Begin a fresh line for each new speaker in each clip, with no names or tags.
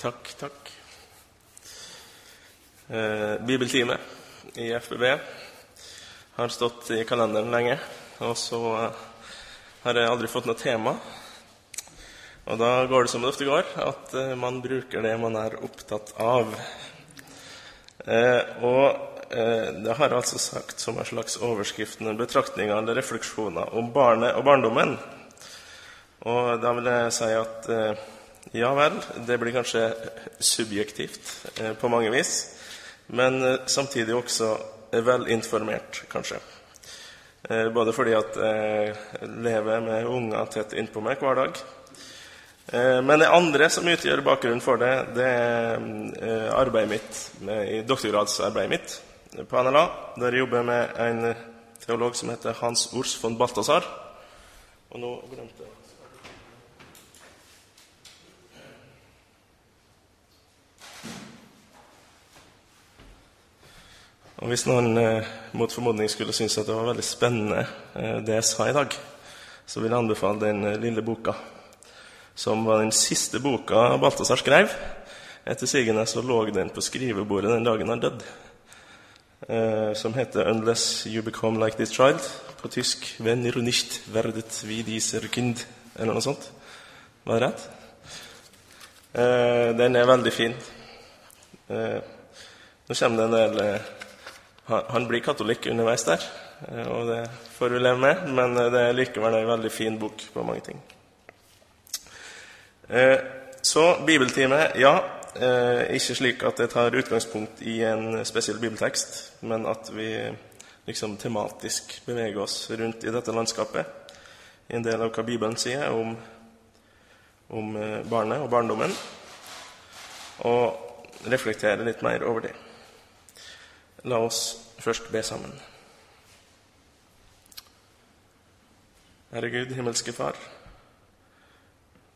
Takk, takk. Eh, bibeltime i FBB har stått i kalenderen lenge, og så eh, har jeg aldri fått noe tema. Og da går det som det ofte går, at eh, man bruker det man er opptatt av. Eh, og eh, det har altså sagt som en slags overskrift betraktninger eller refleksjoner om barnet og barndommen. Og da vil jeg si at eh, ja vel, det blir kanskje subjektivt eh, på mange vis, men eh, samtidig også velinformert, kanskje. Eh, både fordi at jeg lever med unger tett innpå meg hver dag. Eh, Men det andre som utgjør bakgrunnen for det, det er eh, arbeidet mitt, med, doktorgradsarbeidet mitt på NLA, der jeg jobber med en teolog som heter Hans Urs von Balthazar. Og nå glemte jeg Og Hvis noen eh, mot formodning skulle synes at det var veldig spennende eh, det jeg sa i dag, så vil jeg anbefale den eh, lille boka, som var den siste boka Balthazar skrev. Etter sigende så lå den på skrivebordet den dagen han døde, eh, som heter 'Unless You Become Like This Child', på tysk 'Wenn ihr nicht werdet wie dieser Kind', eller noe sånt. Var det rett? Eh, den er veldig fin. Eh, nå kommer det en del eh, han, han blir katolikk underveis der, eh, og det får vi leve med, men eh, det er likevel en veldig fin bok på mange ting. Eh, Så bibeltime, ja. Ikke slik at det tar utgangspunkt i en spesiell bibeltekst, men at vi liksom tematisk beveger oss rundt i dette landskapet. I en del av hva Bibelen sier om, om barnet og barndommen, og reflektere litt mer over det. La oss først be sammen. Herre Gud, himmelske Far,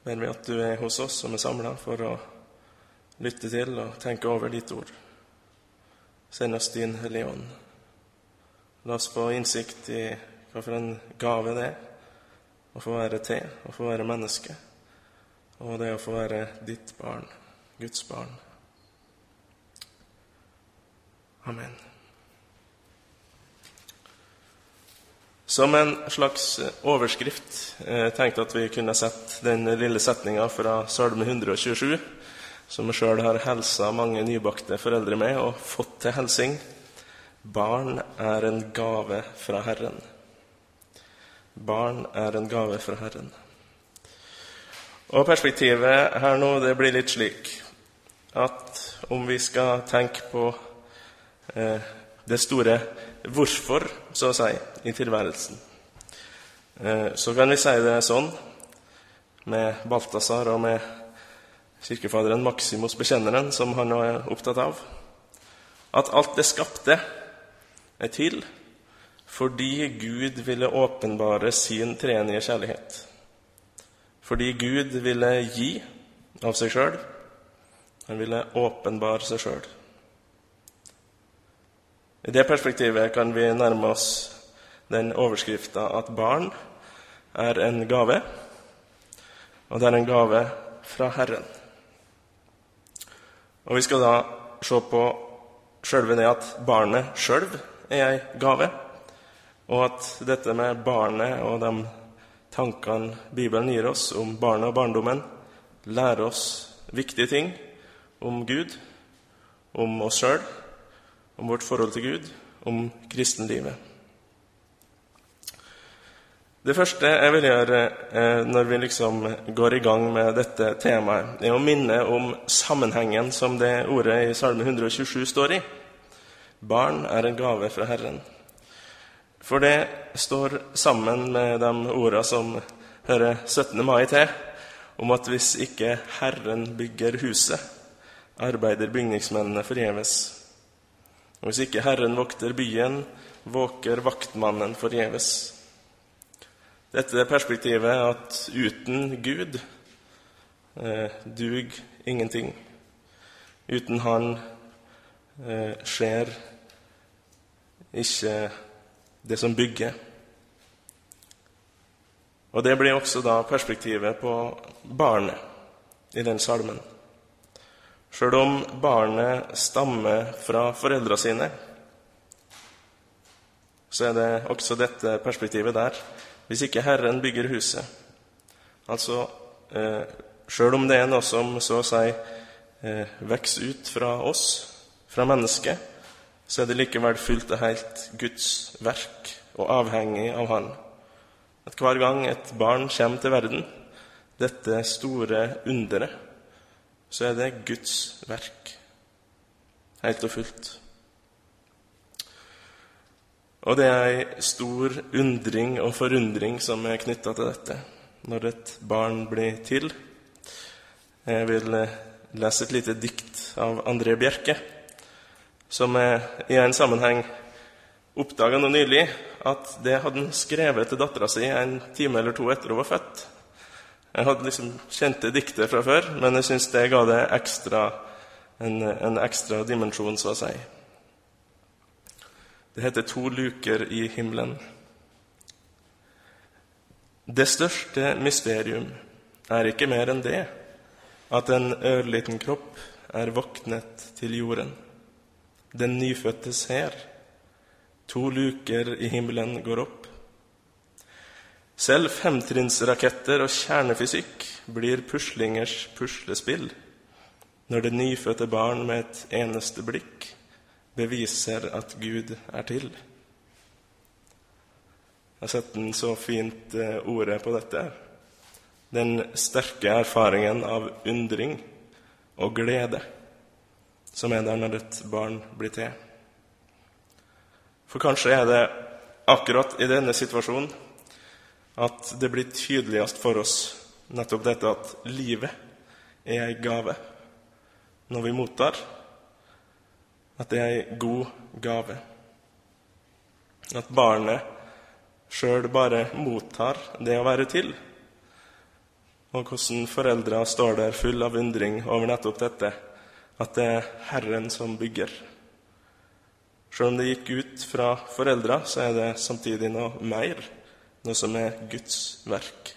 ber vi at du er hos oss som er samla for å lytte til og tenke over ditt ord. Send oss din Hellige Ånd. La oss få innsikt i hva for en gave det er å få være til, å få være menneske, og det å få være ditt barn, Guds barn. Amen. Som en slags overskrift eh, tenkte at vi kunne sett den lille setninga fra Salme 127, som jeg sjøl har helsa mange nybakte foreldre med og fått til helsing. Barn er en gave fra Herren. Barn er en gave fra Herren. Og perspektivet her nå, det blir litt slik at om vi skal tenke på eh, det store hvorfor, så å si, i tilværelsen. Eh, så kan vi si det sånn med Balthazar og med kirkefaderen Maximus Bekjenneren, som han nå er opptatt av, at alt det skapte, er til fordi Gud ville åpenbare sin trenige kjærlighet. Fordi Gud ville gi av seg sjøl. Han ville åpenbare seg sjøl. I det perspektivet kan vi nærme oss den overskrifta at barn er en gave, og det er en gave fra Herren. Og Vi skal da se på sjølve det at barnet sjøl er ei gave, og at dette med barnet og de tankene Bibelen gir oss om barnet og barndommen, lærer oss viktige ting om Gud, om oss sjøl, om vårt forhold til Gud, om kristenlivet. Det første jeg vil gjøre eh, når vi liksom går i gang med dette temaet, er å minne om sammenhengen som det ordet i Salme 127 står i. Barn er en gave fra Herren. For det står sammen med de ordene som hører 17. mai til, om at hvis ikke Herren bygger huset, arbeider bygningsmennene forgjeves. Og hvis ikke Herren vokter byen, våker vaktmannen forgjeves. Dette er perspektivet at uten Gud eh, dug ingenting. Uten Han eh, skjer ikke det som bygger. Og det blir også da perspektivet på barnet i den salmen. Sjøl om barnet stammer fra foreldra sine, så er det også dette perspektivet der. Hvis ikke Herren bygger huset, altså eh, sjøl om det er noe som så å si eh, vokser ut fra oss, fra mennesket, så er det likevel fullt og helt Guds verk og avhengig av Han. At hver gang et barn kommer til verden, dette store underet, så er det Guds verk, helt og fullt. Og det er ei stor undring og forundring som er knytta til dette når et barn blir til. Jeg vil eh, lese et lite dikt av André Bjerke, som i en sammenheng oppdaga nå nylig at det hadde han skrevet til dattera si en time eller to etter hun var født. Jeg hadde liksom kjent det diktet fra før, men jeg syns det ga det ekstra, en, en ekstra dimensjon, så å si. Det heter 'To luker i himmelen'. Det største mysterium er ikke mer enn det at en ørliten kropp er våknet til jorden. Den nyfødte ser. To luker i himmelen går opp. Selv femtrinnsraketter og kjernefysikk blir puslingers puslespill når det nyfødte barn med et eneste blikk beviser at Gud er til. Jeg har sett den så fint eh, ordet på dette. Den sterke erfaringen av undring og glede som er der når et barn blir til. For kanskje er det akkurat i denne situasjonen at det blir tydeligst for oss nettopp dette at livet er ei gave når vi mottar at det er ei god gave. At barnet sjøl bare mottar det å være til. Og hvordan foreldra står der full av undring over nettopp dette, at det er Herren som bygger. Sjøl om det gikk ut fra foreldra, så er det samtidig noe mer, noe som er Guds verk.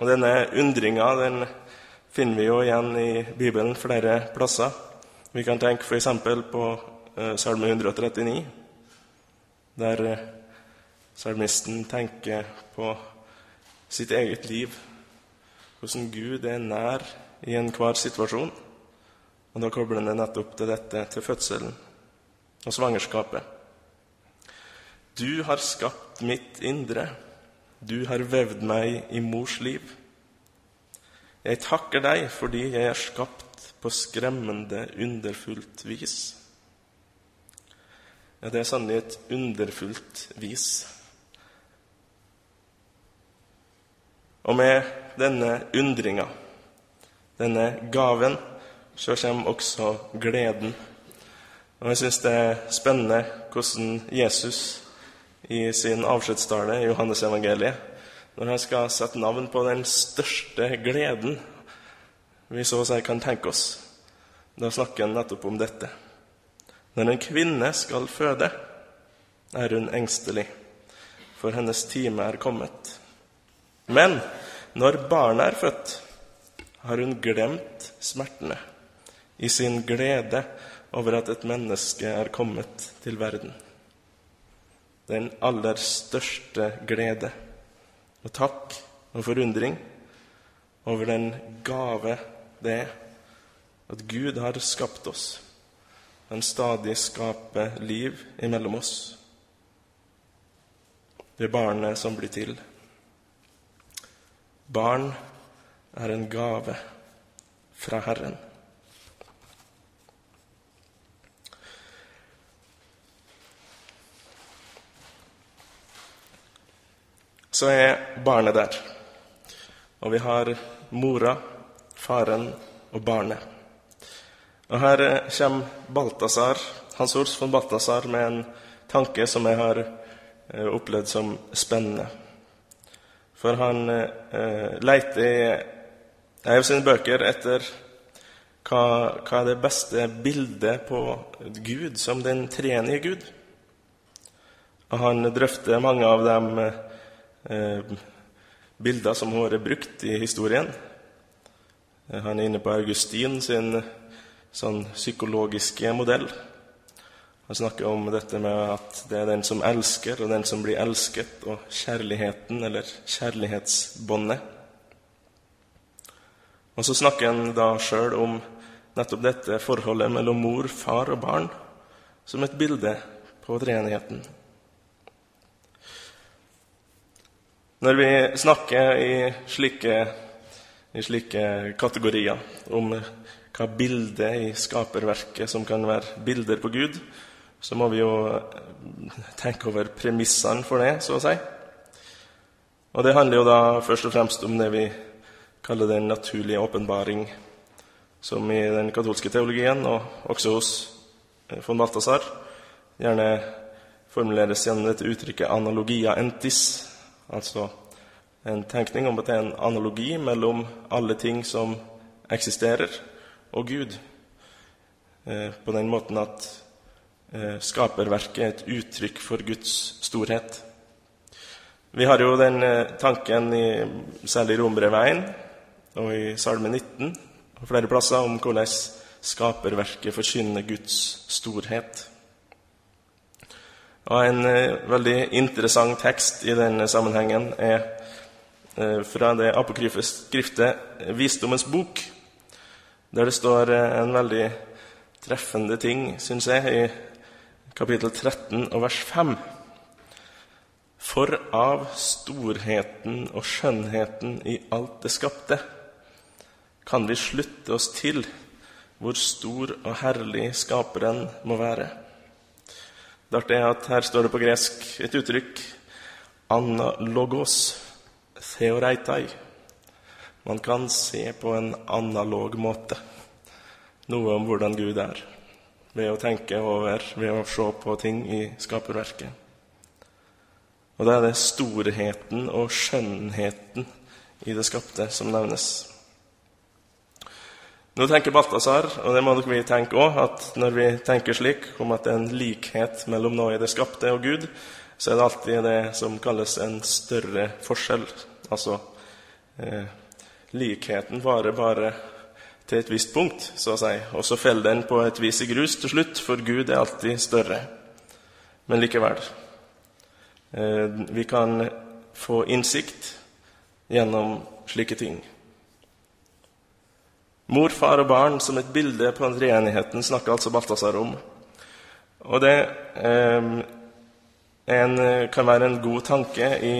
Og denne undringa den finner vi jo igjen i Bibelen flere plasser. Vi kan tenke f.eks. på eh, Salme 139, der eh, salmisten tenker på sitt eget liv, hvordan Gud er nær i enhver situasjon. Og da kobler han det nettopp til dette, til fødselen og svangerskapet. Du har skapt mitt indre, du har vevd meg i mors liv. Jeg takker deg fordi jeg er skapt på skremmende, underfullt vis. Ja, det er sannelig et underfullt vis. Og med denne undringa, denne gaven, så kommer også gleden. Og jeg syns det er spennende hvordan Jesus i sin avskjedstale i Johannesevangeliet når han skal sette navn på den største gleden vi så si kan tenke oss. Da snakker han nettopp om dette. Når en kvinne skal føde, er hun engstelig, for hennes time er kommet. Men når barnet er født, har hun glemt smertene i sin glede over at et menneske er kommet til verden. Den aller største glede og takk og forundring over den gave det er at Gud har skapt oss. Han stadig skaper liv imellom oss. Det er barnet som blir til. Barn er en gave fra Herren. Så er barnet der. Og vi har mora, faren og barnet. Og her kommer Balthazar, Hans Ols von Balthazar med en tanke som jeg har eh, opplevd som spennende. For han eh, leter i en sine bøker etter hva, hva er det beste bildet på Gud som den trenige Gud. Og han drøfter mange av dem eh, bilder som har vært brukt i historien. Han er inne på Augustin sin sånn psykologiske modell. Han snakker om dette med at det er den som elsker, og den som blir elsket, og kjærligheten, eller kjærlighetsbåndet. Og så snakker han da sjøl om nettopp dette forholdet mellom mor, far og barn som et bilde på treenigheten. Når vi snakker i slike, i slike kategorier om hva bildet i skaperverket som kan være bilder på Gud, så må vi jo tenke over premissene for det, så å si. Og det handler jo da først og fremst om det vi kaller den naturlige åpenbaring, som i den katolske teologien, og også hos eh, von Balthazar, gjerne formuleres gjennom dette uttrykket 'analogia entis', altså en tenkning om at det er en analogi mellom alle ting som eksisterer, og Gud. Eh, på den måten at eh, skaperverket er et uttrykk for Guds storhet. Vi har jo den eh, tanken i særlig Rombrevet 1 og i Salme 19 og flere plasser om hvordan skaperverket forkynner Guds storhet. Og En veldig interessant tekst i denne sammenhengen er fra det apokryfe skriftet 'Visdommens bok', der det står eh, en veldig treffende ting, syns jeg, i kapittel 13 og vers 5. For av storheten og skjønnheten i alt det skapte kan vi slutte oss til hvor stor og herlig Skaperen må være. Det er at Her står det på gresk et uttrykk analogos theoreitai man kan se på en analog måte noe om hvordan Gud er, ved å tenke over, ved å se på ting i skaperverket. Og det er det storheten og skjønnheten i det skapte som nevnes. Nå tenker Balthazar, og det må dere vi tenke òg, at når vi tenker slik om at det er en likhet mellom noe i det skapte og Gud, så er det alltid det som kalles en større forskjell. Altså eh, likheten varer bare til et visst punkt, så å si, og så faller den på et vis i grus til slutt, for Gud er alltid større. Men likevel eh, Vi kan få innsikt gjennom slike ting. Mor, far og barn som et bilde på den treenigheten snakker altså Balthazar om. Og det eh, en, kan være en god tanke i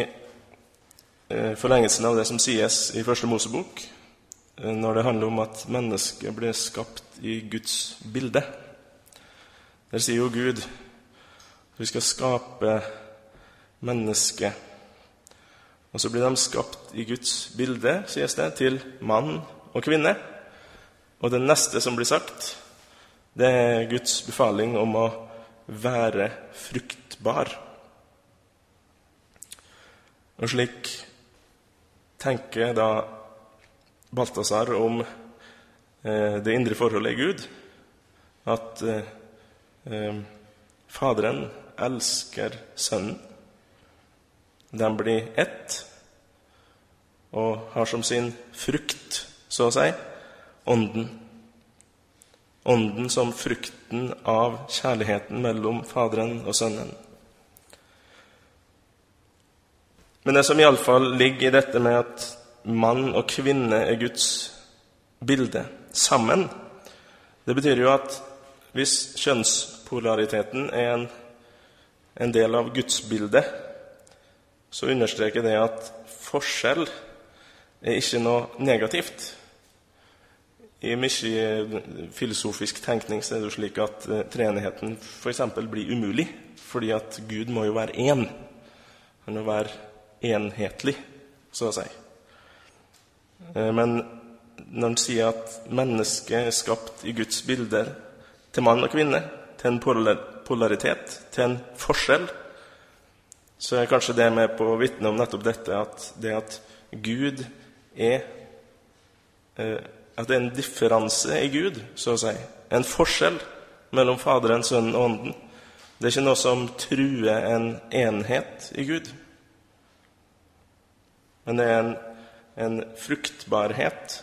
Eh, forlengelsen av det som sies i Første Mosebok, eh, når det handler om at mennesket ble skapt i Guds bilde. Der sier jo Gud at vi skal skape mennesket. Og så blir de skapt i Guds bilde, sies det, til mann og kvinne. Og det neste som blir sagt, det er Guds befaling om å være fruktbar. Og slik tenker da Balthazar om eh, det indre forholdet i Gud, at eh, eh, Faderen elsker Sønnen. De blir ett og har som sin frukt, så å si, Ånden. Ånden som frukten av kjærligheten mellom Faderen og Sønnen. Men det som iallfall ligger i dette med at mann og kvinne er Guds bilde sammen, det betyr jo at hvis kjønnspolariteten er en, en del av gudsbildet, så understreker det at forskjell er ikke noe negativt. I mye filosofisk tenkning så er det jo slik at uh, treenigheten f.eks. blir umulig, fordi at Gud må jo være én. Han må være enhetlig, så å si. Eh, men når han sier at mennesket er skapt i Guds bilder til mann og kvinne, til en polaritet, til en forskjell, så er kanskje det med på å vitne om nettopp dette at det at Gud er eh, At det er en differanse i Gud, så å si. En forskjell mellom Faderen, Sønnen og Ånden. Det er ikke noe som truer en enhet i Gud. Men det er en, en fruktbarhet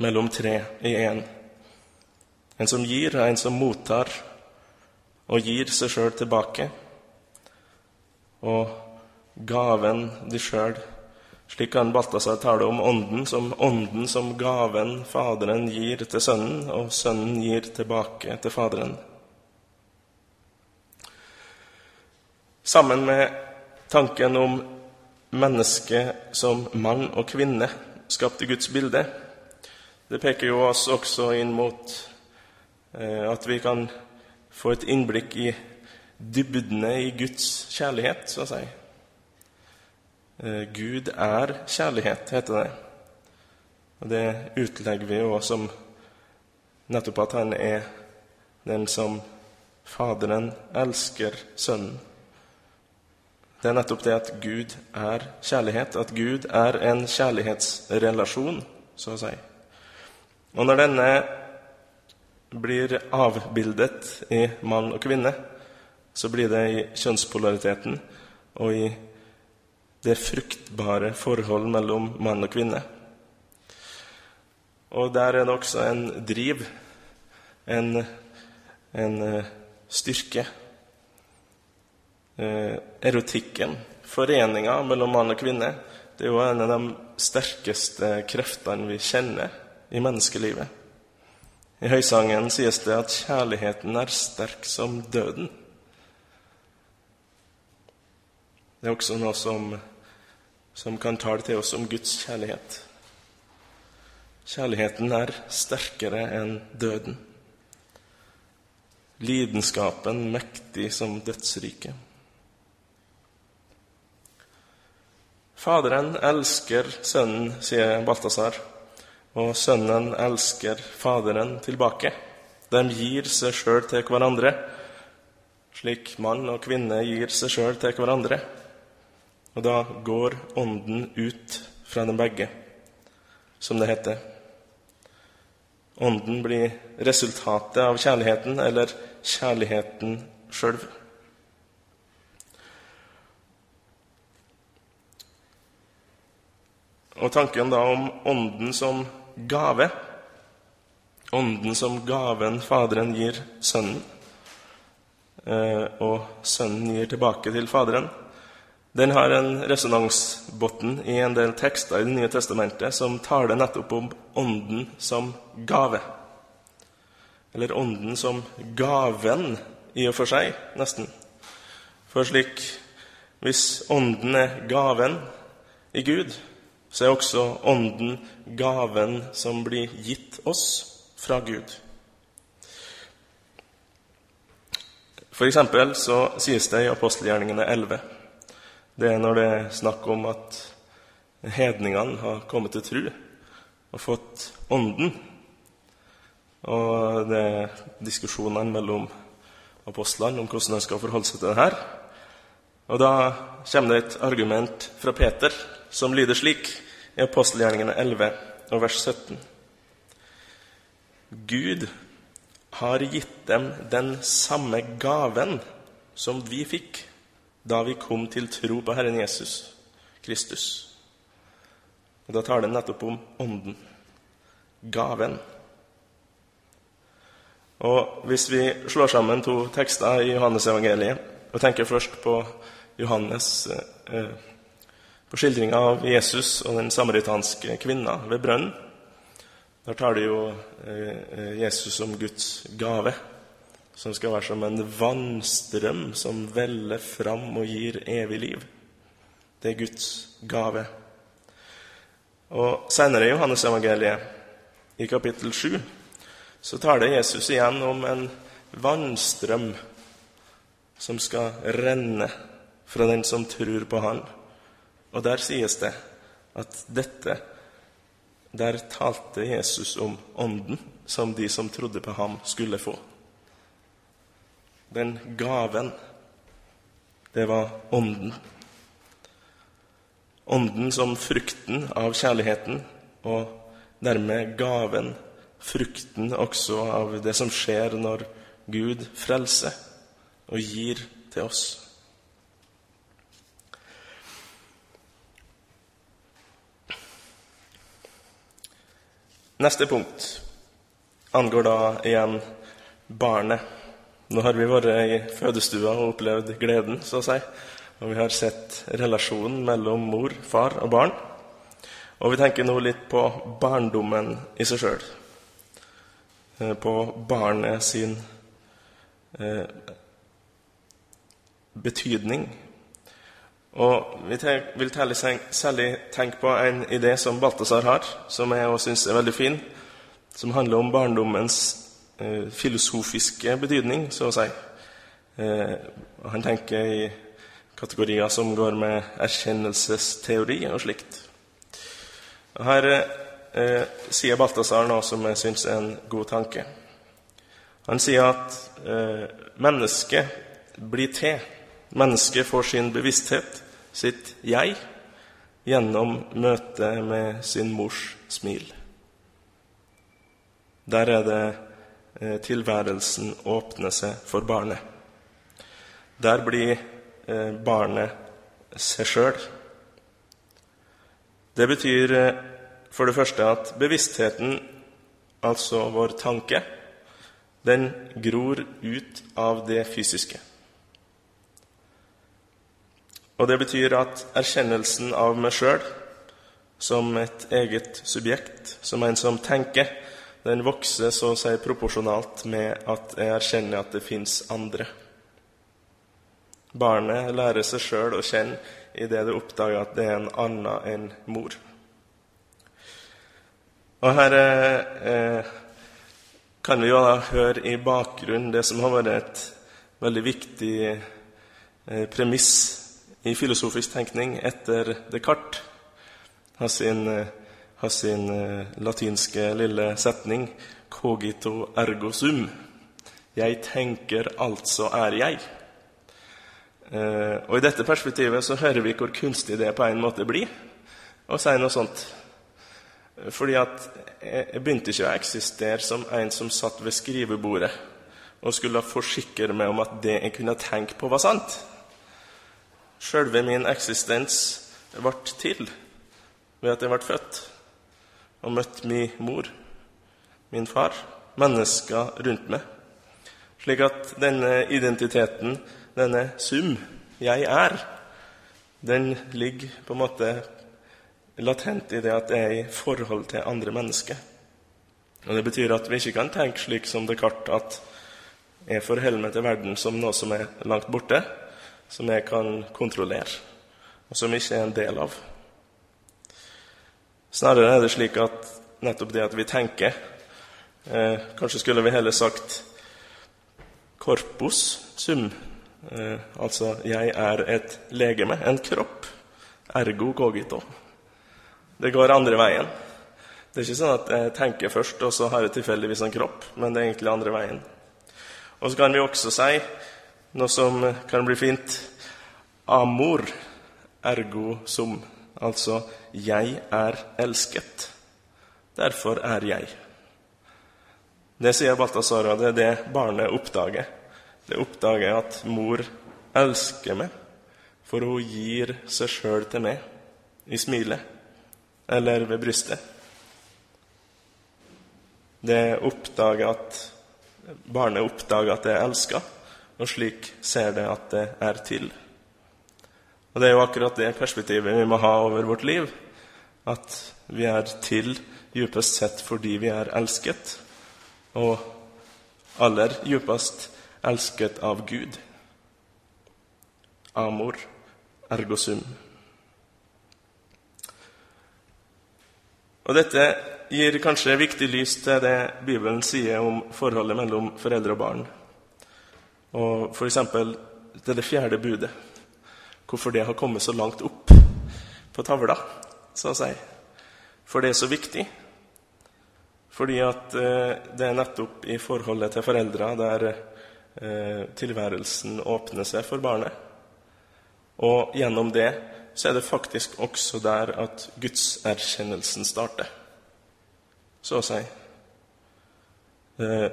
mellom tre i én. En som gir, og en som mottar, og gir seg sjøl tilbake. Og gaven de sjøl, slik kan Balthazar tale om ånden som ånden som gaven Faderen gir til Sønnen, og Sønnen gir tilbake til Faderen. Sammen med tanken om mennesket som mann og kvinne skapt i Guds bilde. Det peker jo oss også inn mot eh, at vi kan få et innblikk i dybdene i Guds kjærlighet, så å si. Eh, Gud er kjærlighet, heter det. Og det utlegger vi jo som nettopp at han er den som Faderen elsker Sønnen. Det er nettopp det at Gud er kjærlighet, at Gud er en kjærlighetsrelasjon, så å si. Og når denne blir avbildet i mann og kvinne, så blir det i kjønnspolariteten og i det fruktbare forhold mellom mann og kvinne. Og der er det også en driv, en, en eh, styrke, eh, erotikken, foreninga mellom mann og kvinne, det er jo en av de sterkeste kreftene vi kjenner i menneskelivet. I Høysangen sies det at kjærligheten er sterk som døden. Det er også noe som, som kan tale til oss om Guds kjærlighet. Kjærligheten er sterkere enn døden. Lidenskapen mektig som dødsriket. Faderen elsker sønnen, sier Balthazar, og sønnen elsker Faderen tilbake. De gir seg sjøl til hverandre, slik mann og kvinne gir seg sjøl til hverandre. Og da går Ånden ut fra dem begge, som det heter. Ånden blir resultatet av kjærligheten, eller kjærligheten sjøl. Og tanken da om Ånden som gave Ånden som gaven Faderen gir Sønnen, eh, og Sønnen gir tilbake til Faderen, den har en resonansbunn i en del tekster i Det nye testamentet som taler nettopp om Ånden som gave. Eller Ånden som gaven i og for seg, nesten. For slik Hvis Ånden er gaven i Gud, så er også Ånden gaven som blir gitt oss fra Gud. For eksempel så sies det i apostelgjerningene 11. Det er når det er snakk om at hedningene har kommet til tru og fått Ånden. Og det er diskusjonene mellom apostlene om hvordan de skal forholde seg til det her. Og da kommer det et argument fra Peter som lyder slik i apostelgjerningene 11 og vers 17. Gud har gitt dem den samme gaven som vi fikk da vi kom til tro på Herren Jesus Kristus. Og Da tar den nettopp om Ånden. Gaven. Og Hvis vi slår sammen to tekster i Johannes-evangeliet og tenker først på Johannes eh, på skildringa av Jesus og den samaritanske kvinna ved brønnen. Der tar det jo eh, Jesus som Guds gave, som skal være som en vannstrøm som veller fram og gir evig liv. Det er Guds gave. Og Senere i Johannes-evangeliet, i kapittel 7, så taler Jesus igjen om en vannstrøm som skal renne fra den som tror på Han. Og der sies det at dette Der talte Jesus om Ånden som de som trodde på ham, skulle få. Den gaven, det var Ånden. Ånden som frukten av kjærligheten, og dermed gaven, frukten også av det som skjer når Gud frelser og gir til oss. Neste punkt angår da igjen barnet. Nå har vi vært i fødestua og opplevd gleden, så å si. Og vi har sett relasjonen mellom mor, far og barn. Og vi tenker nå litt på barndommen i seg sjøl. Eh, på barnet sin eh, betydning. Og vi vil særlig tenke på en idé som Balthazar har, som jeg også syns er veldig fin, som handler om barndommens filosofiske betydning, så å si. Eh, han tenker i kategorier som går med erkjennelsesteori og slikt. Og her eh, sier Balthazar noe som jeg syns er en god tanke. Han sier at eh, mennesket blir til. Mennesket får sin bevissthet, sitt jeg, gjennom møtet med sin mors smil. Der er det eh, tilværelsen åpner seg for barnet. Der blir eh, barnet seg sjøl. Det betyr eh, for det første at bevisstheten, altså vår tanke, den gror ut av det fysiske. Og det betyr at erkjennelsen av meg sjøl som et eget subjekt, som en som tenker, den vokser så å si proporsjonalt med at jeg erkjenner at det fins andre. Barnet lærer seg sjøl å kjenne idet det oppdager at det er en annen enn mor. Og her eh, kan vi jo da høre i bakgrunnen det som har vært et veldig viktig eh, premiss i filosofisk tenkning etter Descartes. Har sin, eh, har sin eh, latinske lille setning 'cogito ergo sum'. Jeg tenker, altså er jeg. Eh, og I dette perspektivet så hører vi hvor kunstig det på en måte blir å si noe sånt. Fordi at jeg begynte ikke å eksistere som en som satt ved skrivebordet og skulle forsikre meg om at det jeg kunne tenke på, var sant. Sjølve min eksistens ble til ved at jeg ble født og møtt min mor, min far, mennesker rundt meg. Slik at denne identiteten denne sum, 'jeg er', den ligger på en måte latent i det at jeg er i forhold til andre mennesker. Og Det betyr at vi ikke kan tenke slik som Descartes at jeg forholder meg til verden som noe som er langt borte, som jeg kan kontrollere, og som ikke er en del av. Snarere er det slik at nettopp det at vi tenker eh, Kanskje skulle vi heller sagt corpus sum, Eh, altså, jeg er et legeme, en kropp. Ergo cogito. Det går andre veien. Det er ikke sånn at jeg tenker først, og så har jeg tilfeldigvis en kropp, men det er egentlig andre veien. Og så kan vi også si noe som kan bli fint amor ergo sum. Altså 'jeg er elsket'. Derfor er jeg. Det sier Balthazar, og det er det barnet oppdager det oppdager at mor elsker meg, for hun gir seg sjøl til meg i smilet eller ved brystet. Det oppdager at barnet oppdager at det er elska, og slik ser det at det er til. Og Det er jo akkurat det perspektivet vi må ha over vårt liv. At vi er til djupest sett fordi vi er elsket, og aller djupest elsket av Gud. Amor ergo sum. Og Dette gir kanskje viktig lys til det Bibelen sier om forholdet mellom foreldre og barn. Og f.eks. til det fjerde budet. Hvorfor det har kommet så langt opp på tavla, så å si. For det er så viktig. Fordi at eh, det er nettopp i forholdet til foreldra der Eh, tilværelsen åpner seg for barnet. Og gjennom det så er det faktisk også der at gudserkjennelsen starter, så å si. Eh,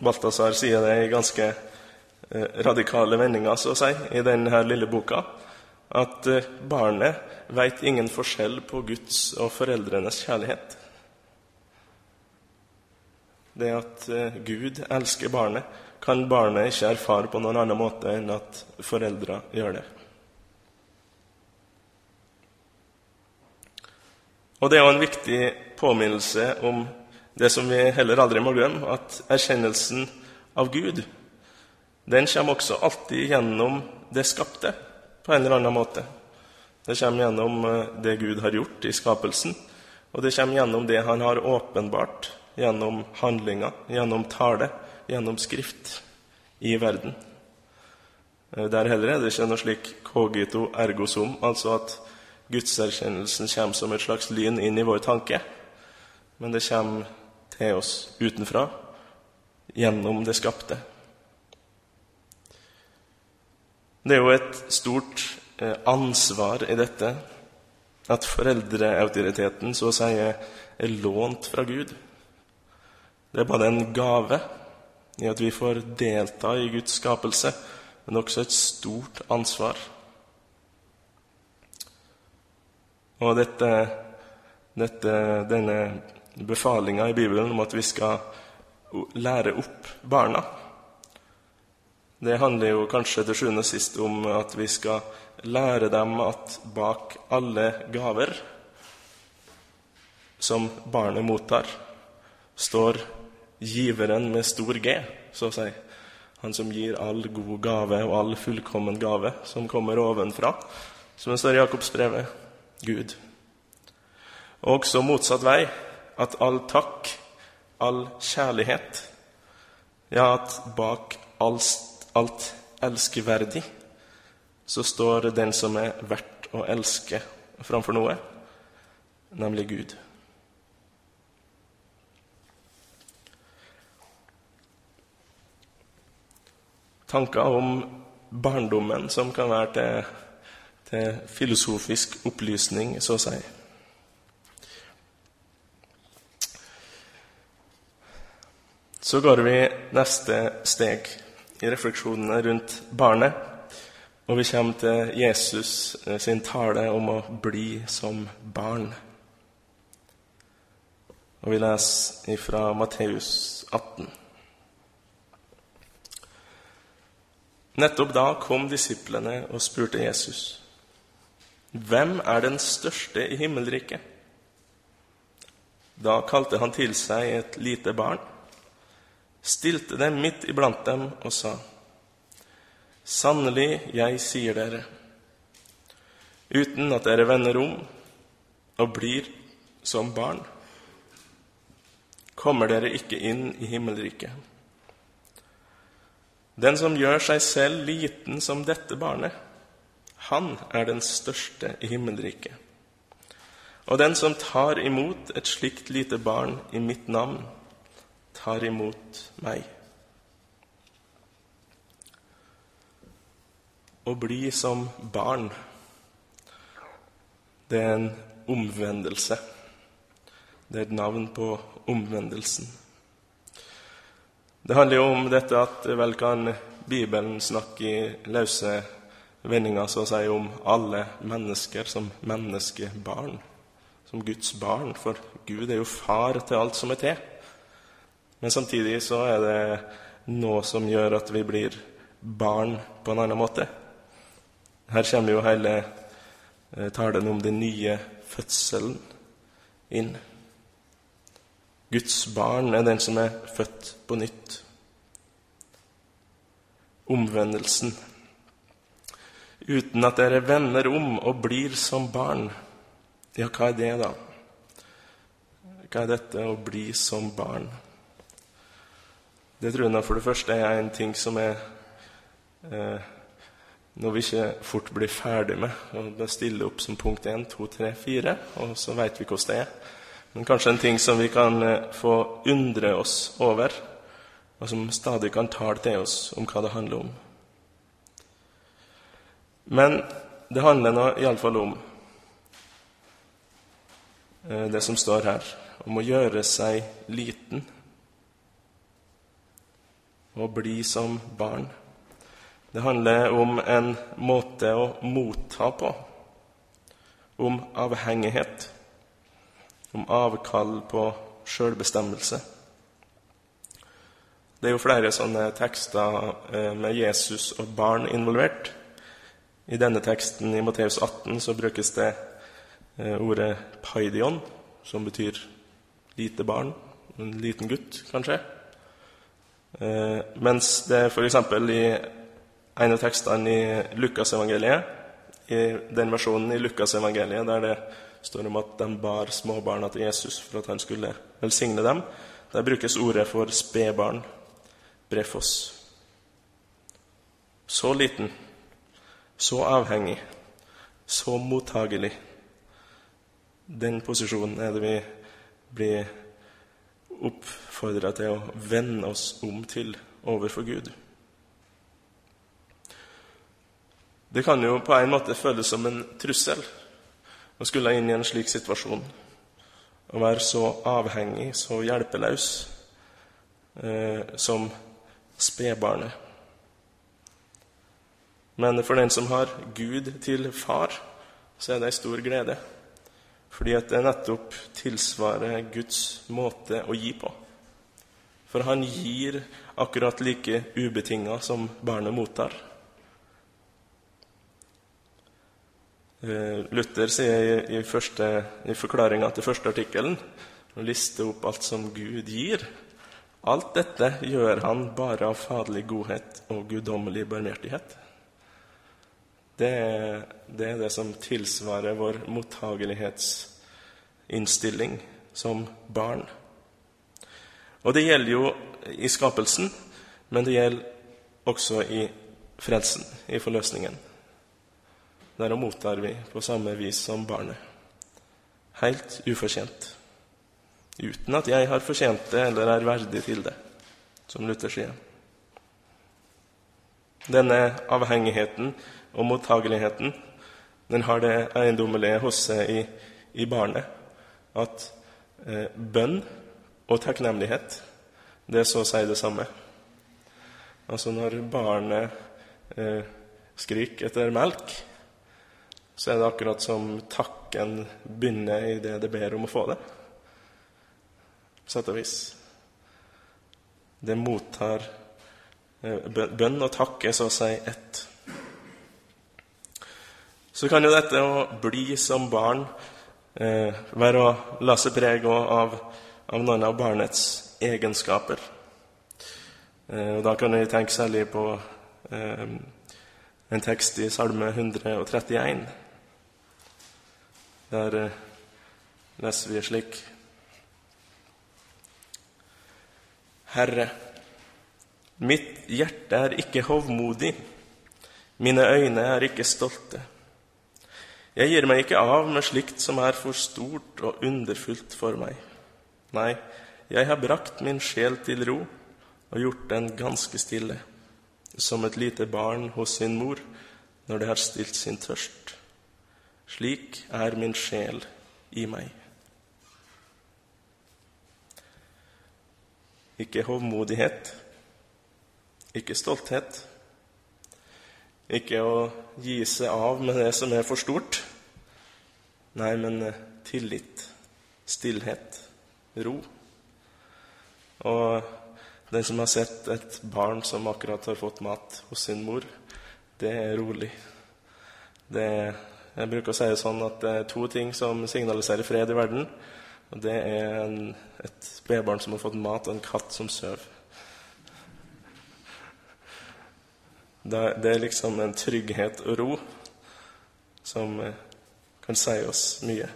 Balthazar sier det i ganske radikale vendinger, så å si, i denne lille boka, at barnet veit ingen forskjell på Guds og foreldrenes kjærlighet. det at eh, Gud elsker barnet, kan barnet ikke erfare på noen annen måte enn at foreldra gjør det. Og det er jo en viktig påminnelse om det som vi heller aldri må glemme, at erkjennelsen av Gud den kommer også alltid gjennom det skapte, på en eller annen måte. Det kommer gjennom eh, det Gud har gjort i skapelsen, og det kommer gjennom det Han har åpenbart gjennom handlinger, gjennom tale, gjennom skrift i verden. Eh, der heller er det ikke noe slik cogito ergo sum, altså at gudserkjennelsen kommer som et slags lyn inn i vår tanke, men det kommer til oss utenfra, gjennom det skapte. Det er jo et stort eh, ansvar i dette at foreldreautoriteten så å si er lånt fra Gud. Det er bare en gave i at vi får delta i Guds skapelse, men også et stort ansvar. Og dette, dette, denne befalinga i Bibelen om at vi skal lære opp barna det handler jo kanskje til sjuende og sist om at vi skal lære dem at bak alle gaver som barnet mottar, står giveren med stor G, så å si. Han som gir all god gave og all fullkommen gave som kommer ovenfra, som det står i Jakobs brev, Gud. Og også motsatt vei, at all takk, all kjærlighet Ja, at bak all alt elskeverdig, så står den som er verdt å elske framfor noe, nemlig Gud. Tanker om barndommen som kan være til, til filosofisk opplysning, så å si. Så går vi neste steg i refleksjonene rundt barnet. Og vi kommer til Jesus eh, sin tale om å bli som barn. Og vi leser fra Matteus 18. Nettopp da kom disiplene og spurte Jesus. Hvem er den største i himmelriket? Da kalte han til seg et lite barn stilte dem midt iblant dem og sa:" Sannelig, jeg sier dere, uten at dere vender om og blir som barn, kommer dere ikke inn i himmelriket. Den som gjør seg selv liten som dette barnet, han er den største i himmelriket. Og den som tar imot et slikt lite barn i mitt navn, tar imot meg. Å bli som barn, det er en omvendelse. Det er et navn på omvendelsen. Det handler jo om dette at vel kan Bibelen snakke i løse vendinger så å si om alle mennesker som menneskebarn, som Guds barn. For Gud er jo far til alt som er til. Men samtidig så er det noe som gjør at vi blir barn på en annen måte. Her kommer jo hele eh, talen om den nye fødselen inn. Guds barn er den som er født på nytt. Omvendelsen. Uten at dere vender om og blir som barn. Ja, hva er det, da? Hva er dette å bli som barn? Det tror jeg for det første er en ting som er eh, noe vi ikke fort blir ferdig med. og Det stiller opp som punkt 1, 2, 3, 4, og så veit vi hvordan det er. Men kanskje en ting som vi kan eh, få undre oss over, og som stadig kan tale til oss om hva det handler om. Men det handler nå iallfall om eh, det som står her, om å gjøre seg liten å bli som barn. Det handler om en måte å motta på, om avhengighet, om avkall på sjølbestemmelse. Det er jo flere sånne tekster eh, med Jesus og barn involvert. I denne teksten i Matteus 18 så brukes det eh, ordet 'paidion', som betyr lite barn. En liten gutt, kanskje. Eh, mens det f.eks. i en av tekstene i Lukasevangeliet, i den versjonen i Lukasevangeliet der det står om at de bar småbarna til Jesus for at han skulle velsigne dem, der brukes ordet for spedbarn, brefos. Så liten, så avhengig, så mottagelig. Den posisjonen er det vi blir oppfordra til å vende oss om til overfor Gud. Det kan jo på en måte føles som en trussel å skulle inn i en slik situasjon. Å være så avhengig, så hjelpeløs eh, som spedbarnet. Men for den som har Gud til far, så er det ei stor glede. Fordi at det nettopp tilsvarer Guds måte å gi på. For han gir akkurat like ubetinga som barnet mottar. Eh, Luther sier i, første, i forklaringa til første artikkelen og lister opp alt som Gud gir. Alt dette gjør han bare av faderlig godhet og guddommelig barmhjertighet. Det, det er det som tilsvarer vår mottagelighetsinnstilling som barn. Og det gjelder jo i skapelsen, men det gjelder også i frelsen, i forløsningen. Der mottar vi på samme vis som barnet. Helt ufortjent. Uten at jeg har fortjent det eller er verdig til det, som Luther sier. Denne avhengigheten og mottageligheten den har det eiendommelige hos seg i, i barnet at eh, bønn og takknemlighet det er så å si det samme. Altså når barnet eh, skriker etter melk, så er det akkurat som takken begynner i det det ber om å få det. På sett og vis. Det mottar eh, Bønn og takk er så å si ett. Så kan jo dette å bli som barn eh, være å la seg prege av, av noen av barnets egenskaper. Eh, og Da kan vi tenke særlig på eh, en tekst i Salme 131. Der eh, leser vi slik Herre, mitt hjerte er ikke hovmodig, mine øyne er ikke stolte. Jeg gir meg ikke av med slikt som er for stort og underfullt for meg. Nei, jeg har brakt min sjel til ro og gjort den ganske stille, som et lite barn hos sin mor når det har stilt sin tørst. Slik er min sjel i meg. Ikke hovmodighet, ikke stolthet, ikke å gi seg av med det som er for stort. Nei, men tillit, stillhet, ro. Og den som har sett et barn som akkurat har fått mat hos sin mor, det er rolig. Det jeg bruker å si det sånn at det er to ting som signaliserer fred i verden. Og det er en, et spedbarn som har fått mat, og en katt som sover. Det er liksom en trygghet og ro som eh, kan si oss mye.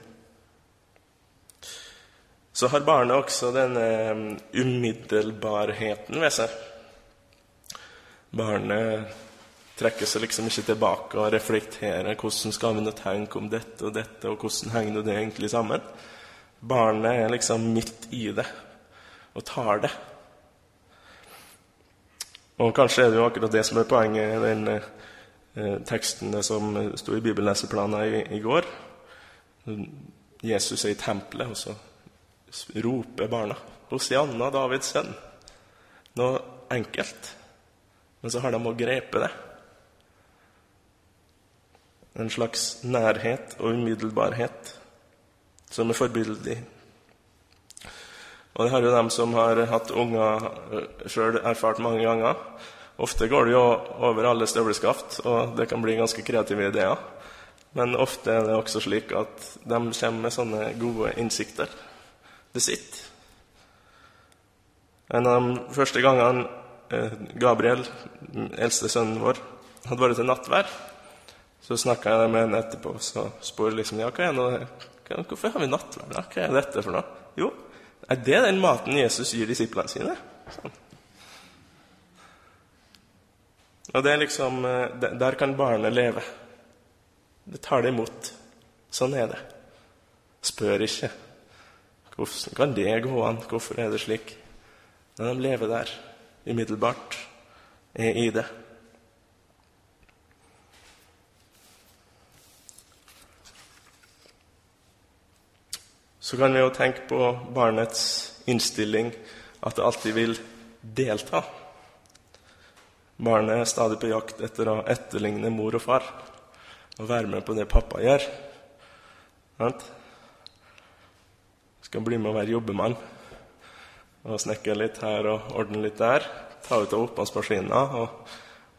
Så har barnet også denne eh, umiddelbarheten ved seg. Barnet trekker seg liksom ikke tilbake og reflekterer hvordan skal vi nå tenke om dette og dette, og hvordan henger det egentlig sammen. Barnet er liksom midt i det og tar det. Og kanskje er det jo akkurat det som er poenget i den eh, teksten som sto i bibelleseplanen i, i går. Jesus er i tempelet, og så roper barna Hosianna, Davids sønn. Noe enkelt. Men så har de òg grepet det en slags nærhet og umiddelbarhet som er forbilledlig. Og det har jo dem som har hatt unger sjøl erfart mange ganger. Ofte går det jo over alle støvleskaft, og det kan bli ganske kreative ideer. Men ofte er det også slik at de kommer med sånne gode innsikter. Det sitt. En av de første gangene eh, Gabriel, eldste sønnen vår, hadde vært til nattvær, så snakka jeg med henne etterpå så spurte liksom, ja, hva er noe, hvorfor har vi nattvær. da? Hva er dette for noe? Jo, er det den maten Jesus gir disiplene sine? Sånn. Og det er liksom eh, Der kan barnet leve. Det tar det imot. Sånn er det. Spør ikke. Hvordan kan det gå an? Hvorfor er det slik? Men de lever der umiddelbart, er i det. Så kan vi jo tenke på barnets innstilling, at det alltid vil delta. Barnet er stadig på jakt etter å etterligne mor og far og være med på det pappa gjør. Skal bli med og være jobbemann og snekre litt her og ordne litt der. Ta ut av oppvaskmaskina og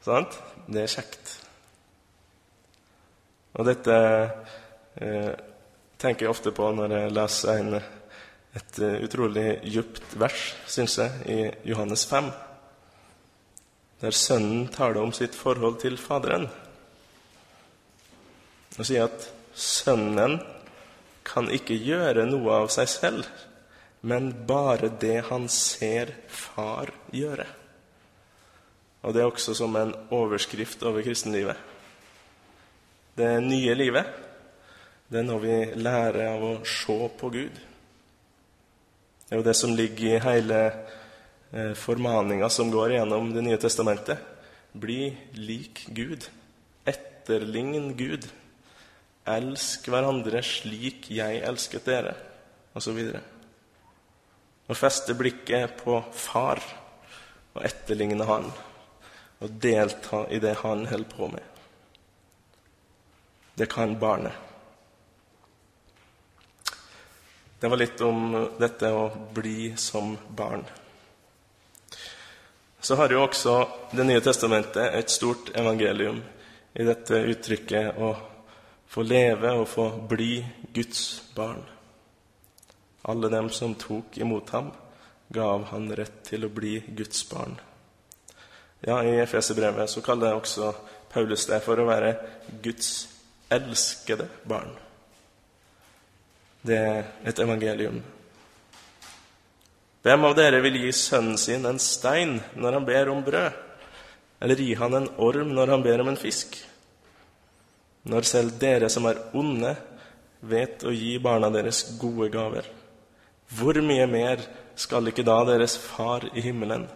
sant? Det er kjekt. Og dette eh, tenker jeg ofte på når jeg leser en, et uh, utrolig djupt vers, syns jeg, i Johannes 5 der sønnen taler om sitt forhold til Faderen. Og sier at sønnen kan ikke gjøre noe av seg selv, men bare det han ser far gjøre. Og det er også som en overskrift over kristenlivet. Det nye livet, det er når vi lærer av å se på Gud. Det er jo det som ligger i hele Eh, formaninga som går gjennom Det nye testamentet. Bli lik Gud. Etterlign Gud. Elsk hverandre slik jeg elsket dere, osv. Å feste blikket på Far og etterligne Han og delta i det Han holder på med. Det kan barnet. Det var litt om dette å bli som barn så har jo også Det nye testamentet et stort evangelium i dette uttrykket å få leve og få bli Guds barn. Alle dem som tok imot ham, gav han rett til å bli Guds barn. Ja, I Efeserbrevet så kaller også Paulus det for å være Guds elskede barn. Det er et evangelium hvem av dere vil gi sønnen sin en stein når han ber om brød, eller gi han en orm når han ber om en fisk? Når selv dere som er onde, vet å gi barna deres gode gaver, hvor mye mer skal ikke da deres Far i himmelen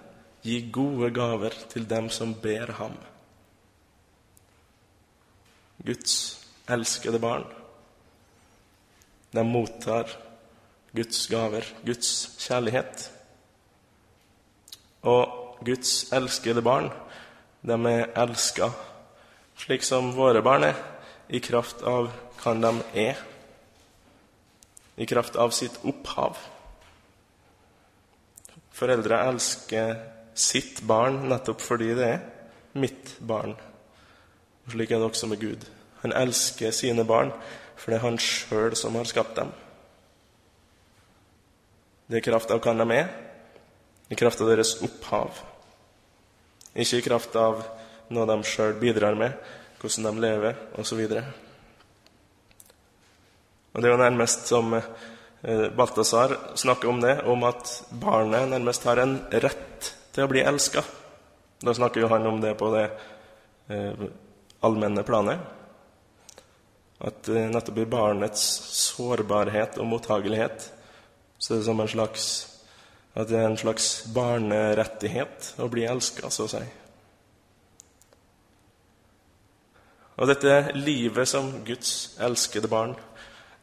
gi gode gaver til dem som ber ham? Guds elskede barn, de mottar Guds gaver, Guds kjærlighet. Og Guds elskede barn, de er elska slik som våre barn er, i kraft av hvem de er, i kraft av sitt opphav. Foreldre elsker sitt barn nettopp fordi det er mitt barn. Slik er det også med Gud. Han elsker sine barn, for det er han sjøl som har skapt dem. Det er i kraft av hvem de er, i kraft av deres opphav. Ikke i kraft av noe de sjøl bidrar med, hvordan de lever, osv. Det er jo nærmest som eh, Balthazar snakker om det, om at barnet nærmest har en rett til å bli elska. Da snakker jo han om det på det eh, allmenne planet. At eh, nettopp i barnets sårbarhet og mottagelighet så er det som en slags at det er en slags barnerettighet å bli elska, så å si. Og dette livet som Guds elskede barn,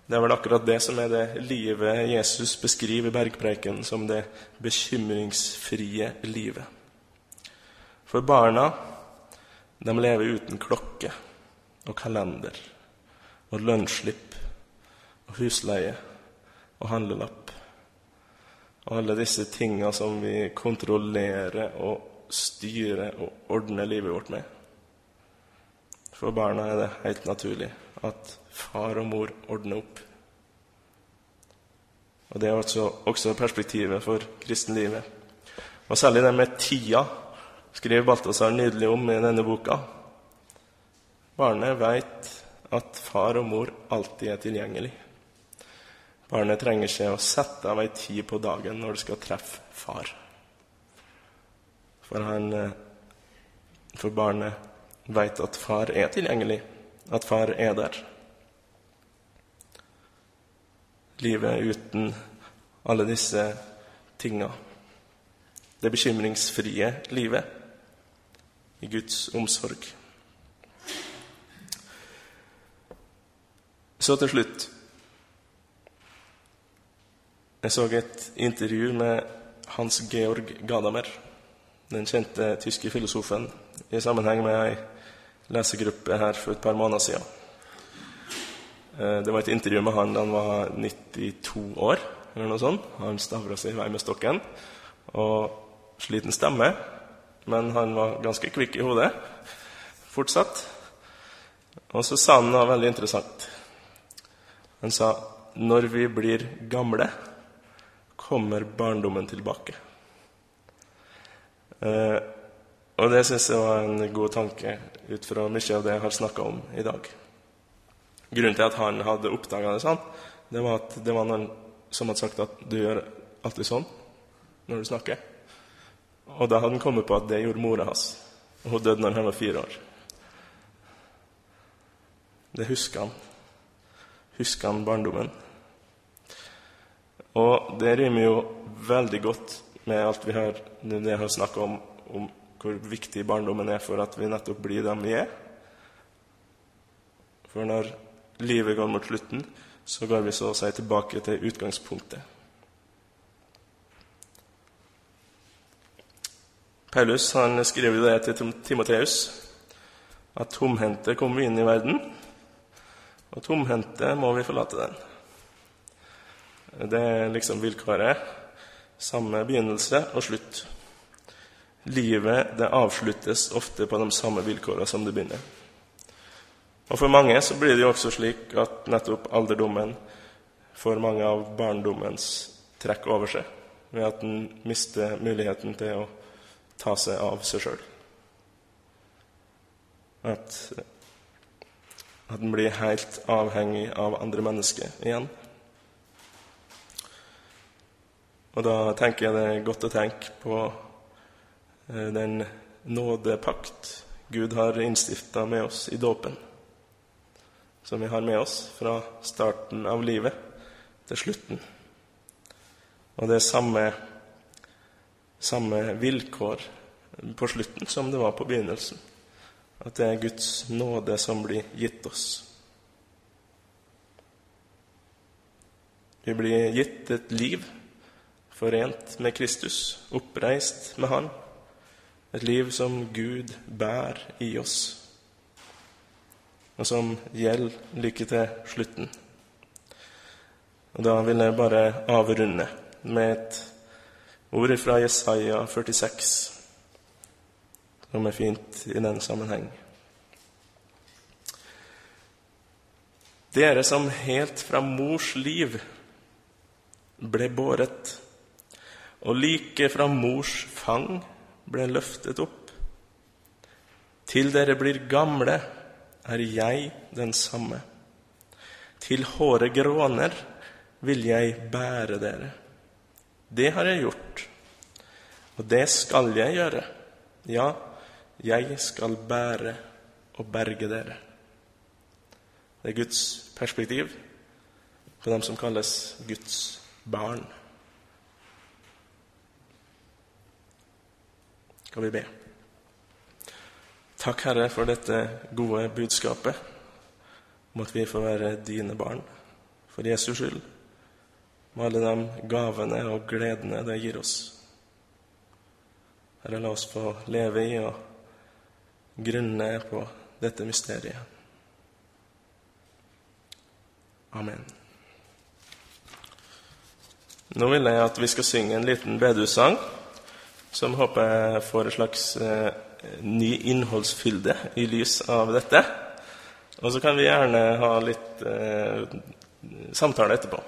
det er vel akkurat det som er det livet Jesus beskriver i bergpreken som det bekymringsfrie livet. For barna, de lever uten klokke og kalender og lønnsslipp og husleie og handlelapp og alle disse tinga som vi kontrollerer og styrer og ordner livet vårt med. For barna er det helt naturlig at far og mor ordner opp. Og Det er også, også perspektivet for kristenlivet. Og særlig det med tida skriver Balthazar nydelig om i denne boka. Barnet veit at far og mor alltid er tilgjengelig. Barnet trenger seg å sette av ei tid på dagen når det skal treffe far. For, han, eh, for barnet veit at far er tilgjengelig, at far er der. Livet uten alle disse tinga. Det bekymringsfrie livet i Guds omsorg. Så til slutt jeg så et intervju med Hans Georg Gadamer, den kjente tyske filosofen, i sammenheng med ei lesegruppe her for et par måneder siden. Eh, det var et intervju med han da han var 92 år, eller noe sånt. Han stavra seg i vei med stokken og sliten stemme, men han var ganske kvikk i hodet fortsatt. Og så sa han noe veldig interessant. Han sa når vi blir gamle kommer barndommen tilbake. Eh, og det syns jeg var en god tanke ut fra mye av det jeg har snakka om i dag. Grunnen til at han hadde oppdaga det sånn, det var at det var noen som hadde sagt at du gjør alltid sånn når du snakker. Og da hadde han kommet på at det gjorde mora hans. Og hun døde når han var fire år. Det husker han. Husker han barndommen? Og det rimer jo veldig godt med alt vi har, det jeg har snakka om, om hvor viktig barndommen er for at vi nettopp blir dem vi er. For når livet går mot slutten, så går vi så å si tilbake til utgangspunktet. Paulus han skriver det til Timoteus at tomhendte kommer vi inn i verden, og tomhendte må vi forlate den. Det er liksom vilkåret. Samme begynnelse og slutt. Livet det avsluttes ofte på de samme vilkårene som det begynner. Og For mange så blir det jo også slik at nettopp alderdommen får mange av barndommens trekk over seg, ved at en mister muligheten til å ta seg av seg sjøl. At, at en blir helt avhengig av andre mennesker igjen. Og da tenker jeg det er godt å tenke på den nådepakt Gud har innstifta med oss i dåpen, som vi har med oss fra starten av livet til slutten. Og det er samme, samme vilkår på slutten som det var på begynnelsen. At det er Guds nåde som blir gitt oss. Vi blir gitt et liv forent med Kristus, oppreist med Han. Et liv som Gud bærer i oss, og som gjelder like til slutten. Og Da vil jeg bare avrunde med et ord fra Jesaja 46, som er fint i den sammenheng. Dere som helt fra mors liv ble båret og like fra mors fang ble løftet opp. Til dere blir gamle, er jeg den samme. Til håre gråner vil jeg bære dere. Det har jeg gjort, og det skal jeg gjøre. Ja, jeg skal bære og berge dere. Det er Guds perspektiv på dem som kalles Guds barn. Skal vi be. Takk, Herre, for dette gode budskapet at vi får være dine barn for Jesus skyld, med alle de gavene og gledene det gir oss. Herre, la oss få leve i og grunne på dette mysteriet. Amen. Nå vil jeg at vi skal synge en liten bedehussang som håper jeg får en slags eh, ny innholdsfylde i lys av dette. Og så kan vi gjerne ha litt eh, samtale etterpå.